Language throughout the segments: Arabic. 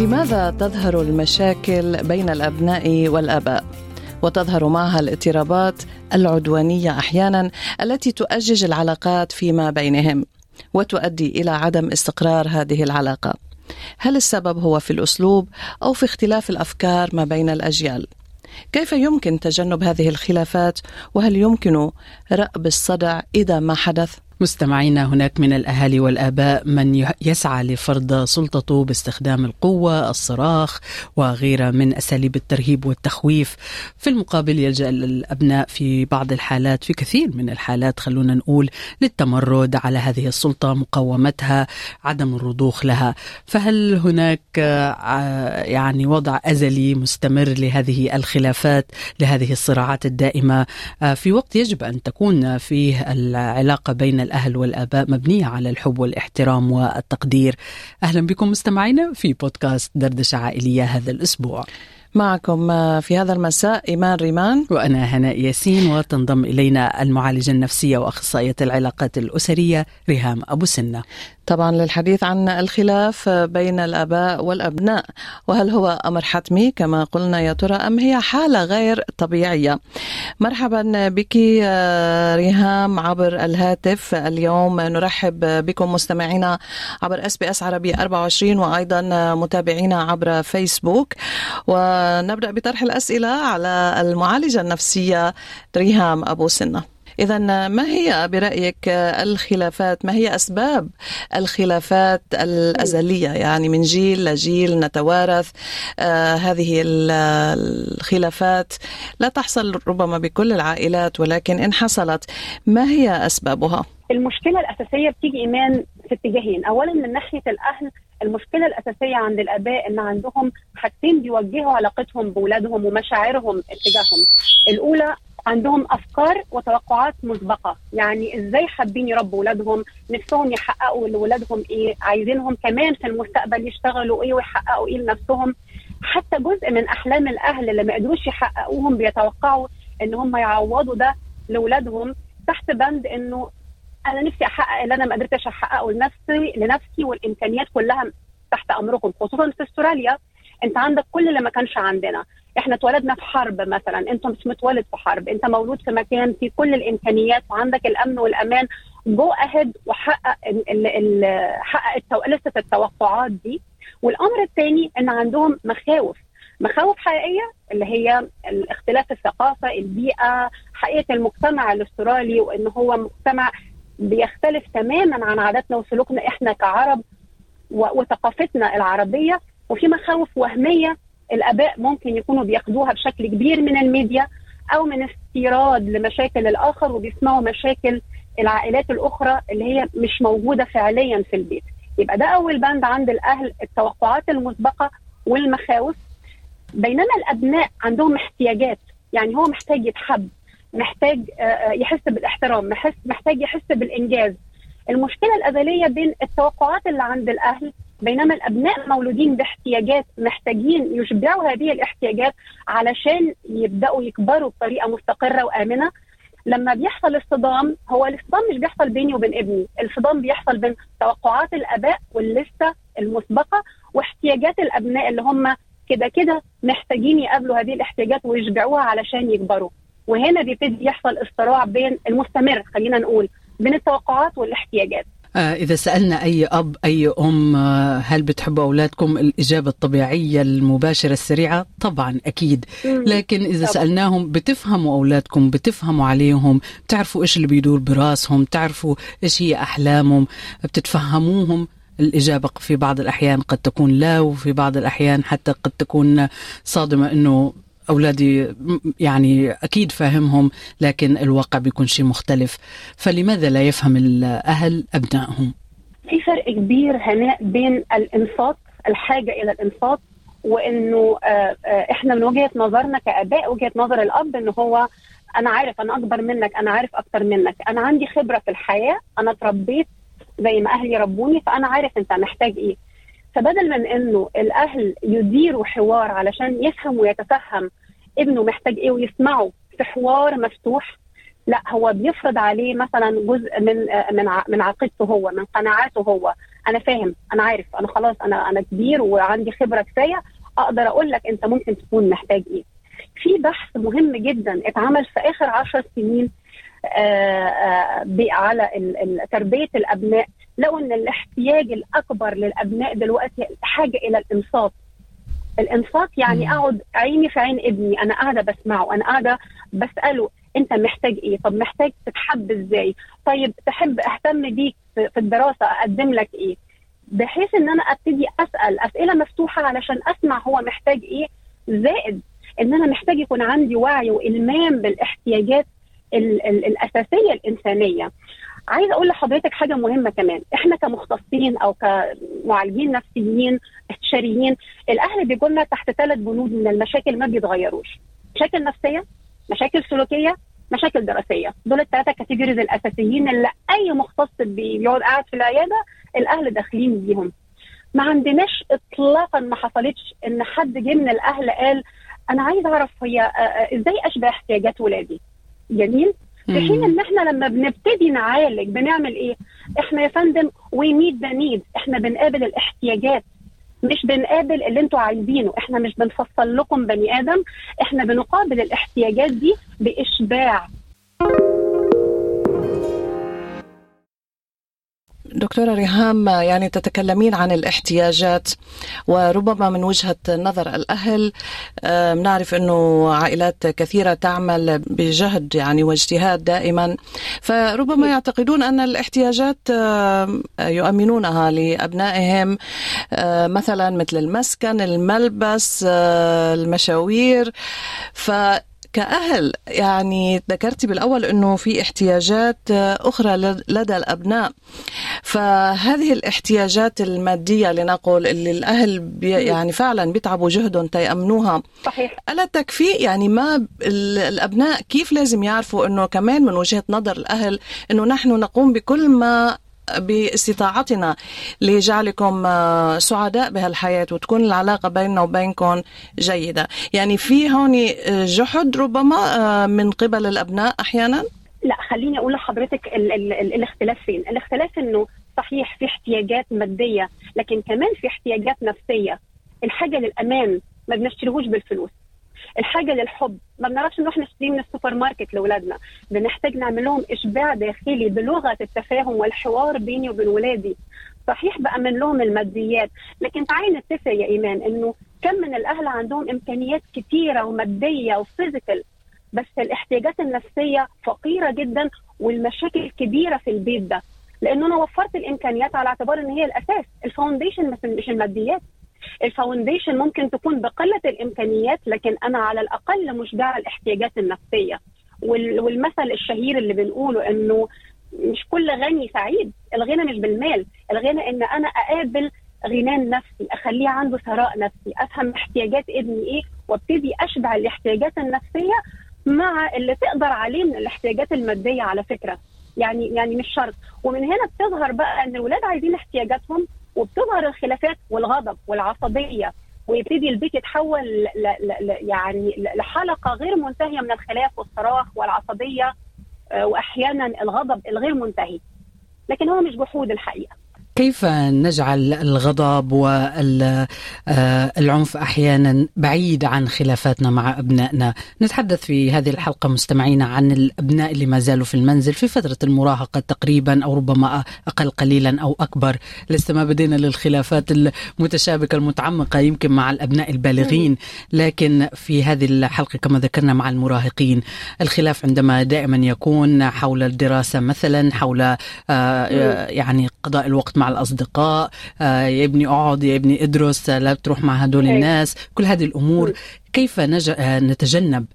لماذا تظهر المشاكل بين الأبناء والآباء؟ وتظهر معها الاضطرابات العدوانية أحيانا التي تؤجج العلاقات فيما بينهم وتؤدي إلى عدم استقرار هذه العلاقة. هل السبب هو في الأسلوب أو في اختلاف الأفكار ما بين الأجيال؟ كيف يمكن تجنب هذه الخلافات؟ وهل يمكن رأب الصدع إذا ما حدث؟ مستمعينا هناك من الأهالي والآباء من يسعى لفرض سلطته باستخدام القوة، الصراخ وغيرها من أساليب الترهيب والتخويف، في المقابل يلجأ الابناء في بعض الحالات في كثير من الحالات خلونا نقول للتمرد على هذه السلطة، مقاومتها، عدم الرضوخ لها، فهل هناك آه، يعني وضع أزلي مستمر لهذه الخلافات، لهذه الصراعات الدائمة؟ آه، في وقت يجب أن تكون فيه العلاقة بين الأهل والآباء مبنية على الحب والاحترام والتقدير. أهلا بكم مستمعينا في بودكاست دردشة عائلية هذا الأسبوع. معكم في هذا المساء إيمان ريمان. وأنا هناء ياسين وتنضم إلينا المعالجة النفسية وأخصائية العلاقات الأسرية ريهام أبو سنة. طبعا للحديث عن الخلاف بين الآباء والأبناء وهل هو أمر حتمي؟ كما قلنا يا ترى أم هي حالة غير طبيعية؟ مرحبا بك ريهام عبر الهاتف. اليوم نرحب بكم مستمعينا عبر SBS عربي 24 وأيضا متابعينا عبر فيسبوك. ونبدا بطرح الأسئلة على المعالجة النفسية ريهام أبو سنة. إذا ما هي برأيك الخلافات؟ ما هي أسباب الخلافات الأزلية؟ يعني من جيل لجيل نتوارث آه هذه الخلافات. لا تحصل ربما بكل العائلات ولكن إن حصلت ما هي أسبابها؟ المشكلة الأساسية بتيجي إيمان في اتجاهين. أولا من ناحية الأهل المشكلة الأساسية عند الآباء إن عندهم حاجتين بيوجهوا علاقتهم باولادهم ومشاعرهم اتجاههم. الأولى عندهم أفكار وتوقعات مسبقة. يعني إزاي حابين يربوا اولادهم نفسهم يحققوا لاولادهم إيه؟ عايزينهم كمان في المستقبل يشتغلوا إيه ويحققوا إيه لنفسهم؟ حتى جزء من أحلام الأهل اللي ما قدروش يحققوهم بيتوقعوا إن هم يعوضوا ده لاولادهم تحت بند إنه أنا نفسي أحقق اللي أنا ما قدرتش أحققه لنفسي لنفسي والإمكانيات كلها تحت أمركم خصوصا في أستراليا. أنت عندك كل اللي ما كانش عندنا. إحنا اتولدنا في حرب مثلا انت مش متولد في حرب. أنت مولود في مكان فيه كل الإمكانيات وعندك الأمن والأمان. جو اهيد وحقق ال ال حقق لسه التوقعات دي. والأمر الثاني إن عندهم مخاوف. مخاوف حقيقية اللي هي الاختلاف الثقافة البيئة حقيقة المجتمع الأسترالي وإن هو مجتمع بيختلف تماما عن عاداتنا وسلوكنا إحنا كعرب وثقافتنا العربية وفي مخاوف وهمية الآباء ممكن يكونوا بياخدوها بشكل كبير من الميديا أو من استيراد لمشاكل الآخر وبيسمعوا مشاكل العائلات الأخرى اللي هي مش موجودة فعليا في البيت. يبقى ده أول بند عند الأهل التوقعات المسبقة والمخاوف. بينما الأبناء عندهم احتياجات يعني هو محتاج يتحب. محتاج يحس بالاحترام محتاج يحس بالإنجاز. المشكلة الأزلية بين التوقعات اللي عند الأهل بينما الأبناء مولودين باحتياجات محتاجين يشبعوا هذه الاحتياجات علشان يبدأوا يكبروا بطريقة مستقرة وآمنة. لما بيحصل الصدام هو الصدام مش بيحصل بيني وبين ابني الصدام بيحصل بين توقعات الآباء واللسته المسبقة واحتياجات الأبناء اللي هم كده كده محتاجين يقابلوا هذه الاحتياجات ويشبعوها علشان يكبروا. وهنا بيبتدي يحصل الصراع بين المستمر خلينا نقول بين التوقعات والاحتياجات. آه إذا سألنا أي أب أي أم آه هل بتحبوا أولادكم؟ الإجابة الطبيعية المباشرة السريعة طبعا أكيد. لكن إذا. سألناهم بتفهموا أولادكم بتفهموا عليهم بتعرفوا إيش اللي بيدور براسهم بتعرفوا إيش هي أحلامهم بتتفهموهم. الإجابة في بعض الأحيان قد تكون لا وفي بعض الأحيان حتى قد تكون صادمة أنه أولادي يعني أكيد فاهمهم لكن الواقع بيكون شيء مختلف. فلماذا لا يفهم الأهل أبنائهم؟ في فرق كبير هناء بين الانصات الحاجة إلى الانصات وإنه آه، آه، إحنا من وجهة نظرنا كآباء وجهة نظر الأب ان هو أنا عارف أنا أكبر منك أنا عارف أكتر منك. أنا عندي خبرة في الحياة أنا اتربيت زي ما أهلي ربوني فأنا عارف أنت محتاج إيه. فبدل من إنه الأهل يديروا حوار علشان يفهم ويتفهم ابنه محتاج إيه ويسمعه في حوار مفتوح لا هو بيفرض عليه مثلا جزء من من من عقيدته هو من قناعاته هو. أنا فاهم أنا عارف أنا خلاص أنا أنا كبير وعندي خبرة كفاية أقدر أقول لك أنت ممكن تكون محتاج إيه. في بحث مهم جدا اتعمل في آخر عشر سنين آآ آآ على تربية الأبناء لقوا أن الاحتياج الأكبر للأبناء دلوقتي حاجة إلى الإنصات. الإنصات يعني أقعد عيني في عين ابني أنا قاعدة بسمعه أنا قاعدة بسأله أنت محتاج إيه؟ طب محتاج تتحب إزاي؟ طيب تحب أهتم بيك في الدراسة أقدم لك إيه؟ بحيث إن أنا أبتدي أسأل أسئلة مفتوحة علشان أسمع هو محتاج إيه زائد إن أنا محتاج يكون عندي وعي وإلمام بالإحتياجات ال ال الأساسية الإنسانية. عايزة أقول لحضرتك حاجة مهمة كمان. إحنا كمختصين أو كمعالجين نفسيين استشاريين الأهل بيجوا لنا تحت ثلاث بنود من المشاكل ما بيتغيروش. مشاكل نفسية مشاكل سلوكية مشاكل دراسية. دول الثلاثه كاتيجوريز الأساسيين اللي أي مختص بيقعد قاعد في العيادة الأهل داخلين بيهم. ما عندناش اطلاقا ما حصلتش إن حد جه من الأهل قال أنا عايز أعرف هي إزاي أشبه احتياجات ولادي. جميل؟ في حين إن إحنا لما بنبتدي نعالج بنعمل إيه؟ إحنا يا فندم وي ميت ذا نيد إحنا بنقابل الاحتياجات مش بنقابل اللي أنتوا عايزينه. إحنا مش بنفصل لكم بني آدم إحنا بنقابل الاحتياجات دي بإشباع. دكتورة ريهام يعني تتكلمين عن الاحتياجات وربما من وجهة نظر الأهل نعرف أنه عائلات كثيرة تعمل بجهد يعني واجتهاد دائما. فربما يعتقدون أن الاحتياجات يؤمنونها لأبنائهم مثلا مثل المسكن الملبس المشاوير. ف كأهل. يعني ذكرتي بالأول أنه في احتياجات أخرى لدى الأبناء. فهذه الاحتياجات المادية لنقول اللي الأهل يعني فعلا بيتعبوا جهدهم تيأمنوها. صحيح. ألا تكفي يعني ما الأبناء كيف لازم يعرفوا أنه كمان من وجهة نظر الأهل أنه نحن نقوم بكل ما باستطاعتنا لجعلكم سعداء بهالحياة وتكون العلاقة بيننا وبينكم جيدة. يعني في هون جحد ربما من قبل الأبناء أحيانا؟ لا خليني أقول لحضرتك ال ال ال الاختلاف فين. الاختلاف أنه صحيح في احتياجات مادية لكن كمان في احتياجات نفسية. الحاجة للأمان ما بنشتريهوش بالفلوس. الحاجة للحب. ما بنعرفش نروح نشتري من السوبر ماركت لأولادنا. بنحتاج نعمل لهم إشباع داخلي بلغة التفاهم والحوار بيني وبين ولادي. صحيح بامن لهم الماديات لكن تعالي نتفق يا إيمان إنه كم من الأهل عندهم إمكانيات كثيره ومادية و physical بس الاحتياجات النفسية فقيرة جدا والمشاكل كبيرة في البيت ده. لأنه أنا وفرت الإمكانيات على اعتبار إن هي الأساس ال foundation مش الماديات. ال foundation ممكن تكون بقلة الإمكانيات لكن أنا على الأقل مشبعه الاحتياجات النفسية. والمثل الشهير اللي بنقوله إنه مش كل غني سعيد. الغنى مش بالمال الغنى إن أنا أقابل غنى نفسي أخليه عنده ثراء نفسي أفهم احتياجات ابني إيه وابتدي أشبع الاحتياجات النفسية مع اللي تقدر عليه من الاحتياجات المادية على فكرة. يعني يعني مش شرط. ومن هنا بتظهر بقى إن الولاد عايزين احتياجاتهم وبتظهر الخلافات والغضب والعصبية ويبتدي البيت يتحول ل ل يعني لحلقة غير منتهية من الخلاف والصراخ والعصبية وأحيانا الغضب الغير منتهي. لكن هو مش جحود الحقيقة. كيف نجعل الغضب والعنف أحيانا بعيد عن خلافاتنا مع أبنائنا؟ نتحدث في هذه الحلقة مستمعينا عن الأبناء اللي ما زالوا في المنزل في فترة المراهقة تقريبا أو ربما أقل قليلا أو أكبر، لسه ما بدينا للخلافات المتشابكة المتعمقة يمكن مع الأبناء البالغين، لكن في هذه الحلقة كما ذكرنا مع المراهقين، الخلاف عندما دائما يكون حول الدراسة مثلا، حول يعني قضاء الوقت مع الأصدقاء آه، يا ابني اقعد يا ابني ادرس لا تروح مع هدول أيوة. الناس. كل هذه الأمور كيف نج... نتجنب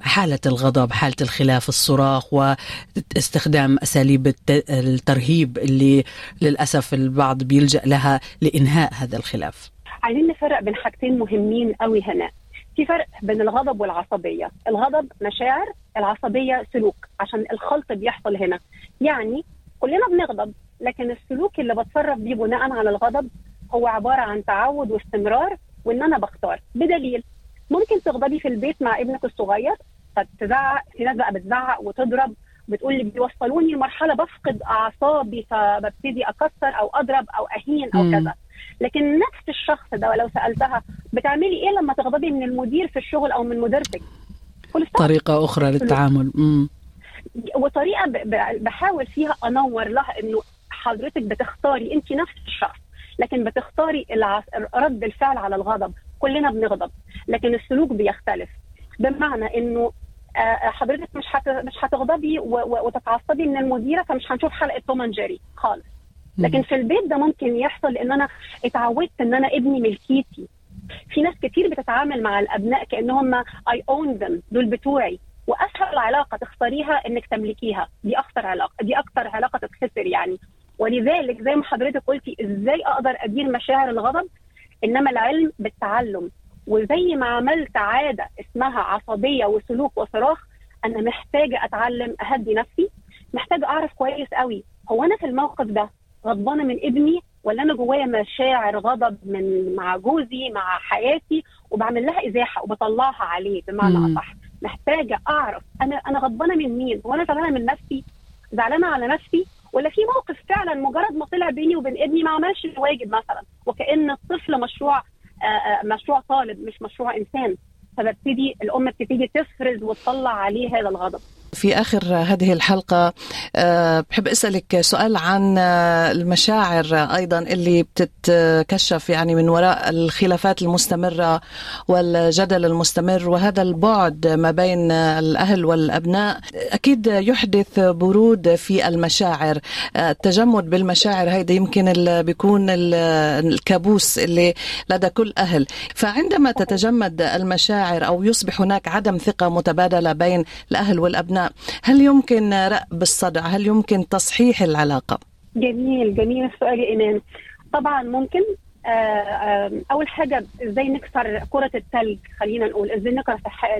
حالة الغضب حالة الخلاف الصراخ واستخدام أساليب الترهيب اللي للأسف البعض بيلجأ لها لإنهاء هذا الخلاف. عايزين نفرق بين حاجتين مهمين قوي هنا. في فرق بين الغضب والعصبية. الغضب مشاعر العصبية سلوك عشان الخلط بيحصل هنا. يعني كلنا بنغضب لكن السلوك اللي بتصرف بيه بناء على الغضب هو عبارة عن تعود واستمرار وإن أنا بختار بدليل ممكن تغضبي في البيت مع ابنك الصغير فتزعق في ناس بقى بتزعق وتضرب بتقول لي بيوصلوني لمرحلة بفقد أعصابي فببتدي أكسر أو أضرب أو أهين أو. كذا لكن نفس الشخص ده لو سألتها بتعملي إيه لما تغضبي من المدير في الشغل أو من مديرتك. طريقة أخرى للتعامل. وطريقة بحاول فيها أنور لها إنه حضرتك بتختاري انت نفس الشخص لكن بتختاري رد الفعل على الغضب. كلنا بنغضب لكن السلوك بيختلف. بمعنى انه آه، حضرتك مش هت... مش هتغضبي و... وتتعصبي من المديرة فمش هنشوف حلقة توم جيري خالص. لكن في البيت ده ممكن يحصل لأن أنا اتعودت إن أنا ابني ملكيتي. في ناس كتير بتتعامل مع الأبناء كأنهم اي اون ذم دول بتوعي. وأسهل علاقة تختاريها إنك تملكيها. دي أكتر علاقة دي أكتر علاقة تتخسر يعني. ولذلك زي ما حضرتك قلتي إزاي أقدر أدير مشاعر الغضب؟ إنما العلم بالتعلم. وزي ما عملت عادة اسمها عصبية وسلوك وصراخ أنا محتاجة أتعلم أهدي نفسي. محتاجة أعرف كويس قوي هو أنا في الموقف ده غضبانة من ابني ولا أنا جوايا مشاعر غضب من مع جوزي مع حياتي وبعمل لها إزاحة وبطلعها عليه؟ بمعنى. أصح محتاجة أعرف أنا أنا غضبانة من مين؟ هو أنا زعلانة من نفسي؟ زعلانة على نفسي؟ ولا في موقف فعلا مجرد ما طلع بيني وبين ابني ما عملش الواجب مثلا وكأن الطفل مشروع آه، آه، مشروع طالب مش مشروع إنسان. فببتدي الأم بتبتدي تفرز وتطلع عليه هذا الغضب. في آخر هذه الحلقة آه، بحب أسألك سؤال عن آه، المشاعر أيضا اللي بتتكشف يعني من وراء الخلافات المستمرة والجدل المستمر وهذا البعد ما بين الأهل والأبناء. أكيد يحدث برود في المشاعر. آه، التجمد بالمشاعر هيدا يمكن بيكون ال- الكابوس اللي لدى كل أهل. فعندما تتجمد المشاعر أو يصبح هناك عدم ثقة متبادلة بين الأهل هل يمكن رأب الصدع؟ هل يمكن تصحيح العلاقة؟ جميل جميل السؤال يا ايمان طبعا ممكن آه، أول حاجة إزاي نكسر كرة الثلج خلينا نقول إزاي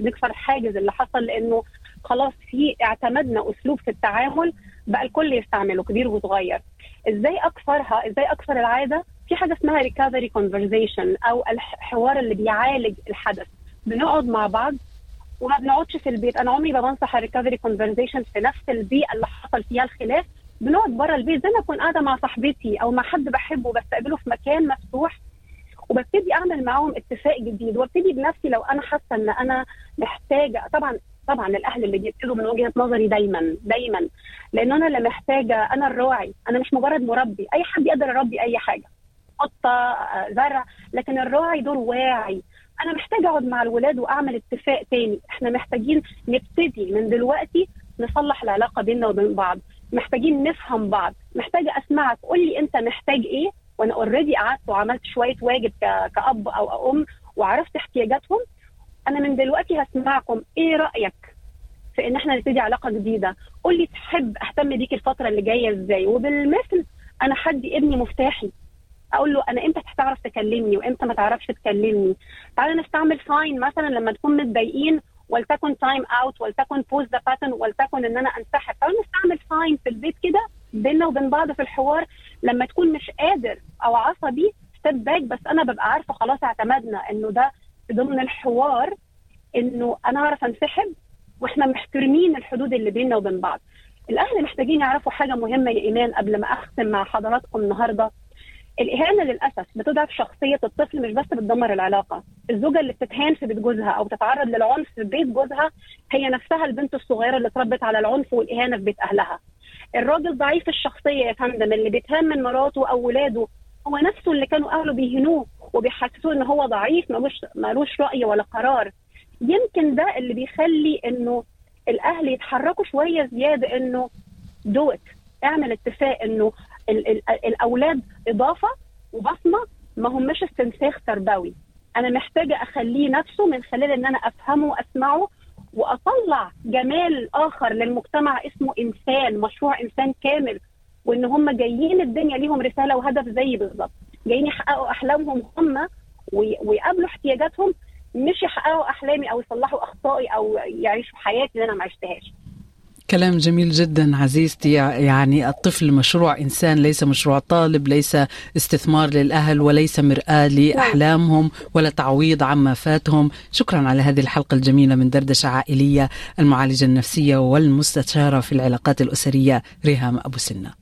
نكسر الحاجز اللي حصل لأنه خلاص في اعتمدنا أسلوب في التعامل بقى الكل يستعمله كبير وصغير. إزاي أكسرها؟ إزاي أكسر العادة؟ في حاجة اسمها recovery conversation أو الحوار اللي بيعالج الحدث. بنقعد مع بعض وما بنقعدش في البيت. أنا عمري ما بنصح ال recovery conversation في نفس البيئة اللي حصل فيها الخلاف. بنقعد بره البيت زي ما أكون قاعدة مع صاحبتي أو مع حد بحبه بستقبله في مكان مفتوح. وببتدي أعمل معاهم اتفاق جديد. وابتدي بنفسي لو أنا حاسة إن أنا محتاجة طبعا طبعا الأهل اللي بيبتدوا من وجهة نظري دايما دايما. لأن أنا اللي محتاجة أنا الراعي. أنا مش مجرد مربي. أي حد يقدر يربي أي حاجة. قطة آه، زرع. لكن الراعي دور واعي. أنا محتاجة أقعد مع الولاد وأعمل اتفاق تاني. إحنا محتاجين نبتدي من دلوقتي نصلح العلاقة بيننا وبين بعض. محتاجين نفهم بعض. محتاجة أسمعك. قول لي أنت محتاج إيه؟ وأنا اوريدي قعدت وعملت شوية واجب كأب أو أم وعرفت احتياجاتهم. أنا من دلوقتي هسمعكم. إيه رأيك في إن إحنا نبتدي علاقة جديدة؟ قول لي تحب أهتم بيك الفترة اللي جاية إزاي؟ وبالمثل أنا هدي ابني مفتاحي. أقول له أنا إمتى هتعرف تكلمني وإمتى ما تعرفش تكلمني؟ تعالى نستعمل sign مثلا لما نكون متضايقين ولتكن time out ولتكن pause the button ولتكن إن أنا أنسحب. تعالى نستعمل sign في البيت كده بيننا وبين بعض في الحوار. لما تكون مش قادر أو عصبي step back بس أنا ببقى عارفة خلاص اعتمدنا إنه ده ضمن الحوار إنه أنا اعرف أنسحب وإحنا محترمين الحدود اللي بيننا وبين بعض. الأهل محتاجين يعرفوا حاجة مهمة يا ايمان قبل ما أختم مع حضراتكم النهارده. الإهانة للأسف بتضعف شخصية الطفل مش بس بتدمر العلاقة. الزوجة اللي بتتهان في بيت جوزها أو بتتعرض للعنف في بيت جوزها هي نفسها البنت الصغيرة اللي اتربت على العنف والإهانة في بيت أهلها. الراجل ضعيف الشخصية يا فندم اللي بيتهان من مراته أو ولاده. هو نفسه اللي كانوا أهله بيهنوه وبيحسسوه إن هو ضعيف ملوش ملوش رأي ولا قرار. يمكن ده اللي بيخلي إنه الأهل يتحركوا شوية زيادة إنه دوت اعمل اتفاق إنه ال- ال- الأولاد إضافة وبصمة ما همش استنساخ تربوي. أنا محتاجة أخليه نفسه من خلال إن أنا أفهمه وأسمعه وأطلع جمال آخر للمجتمع اسمه إنسان مشروع إنسان كامل وإن هم جايين الدنيا ليهم رسالة وهدف زيي بالظبط. جايين يحققوا أحلامهم هم وي- ويقابلوا احتياجاتهم مش يحققوا أحلامي أو يصلحوا أخطائي أو يعيشوا حياتي اللي أنا ما عشتهاش. كلام جميل جدا عزيزتي. يعني الطفل مشروع إنسان ليس مشروع طالب ليس استثمار للأهل وليس مرآة لأحلامهم ولا تعويض عما فاتهم. شكرا على هذه الحلقة الجميلة من دردشة عائلية المعالجة النفسية والمستشارة في العلاقات الأسرية ريهام أبو سنة.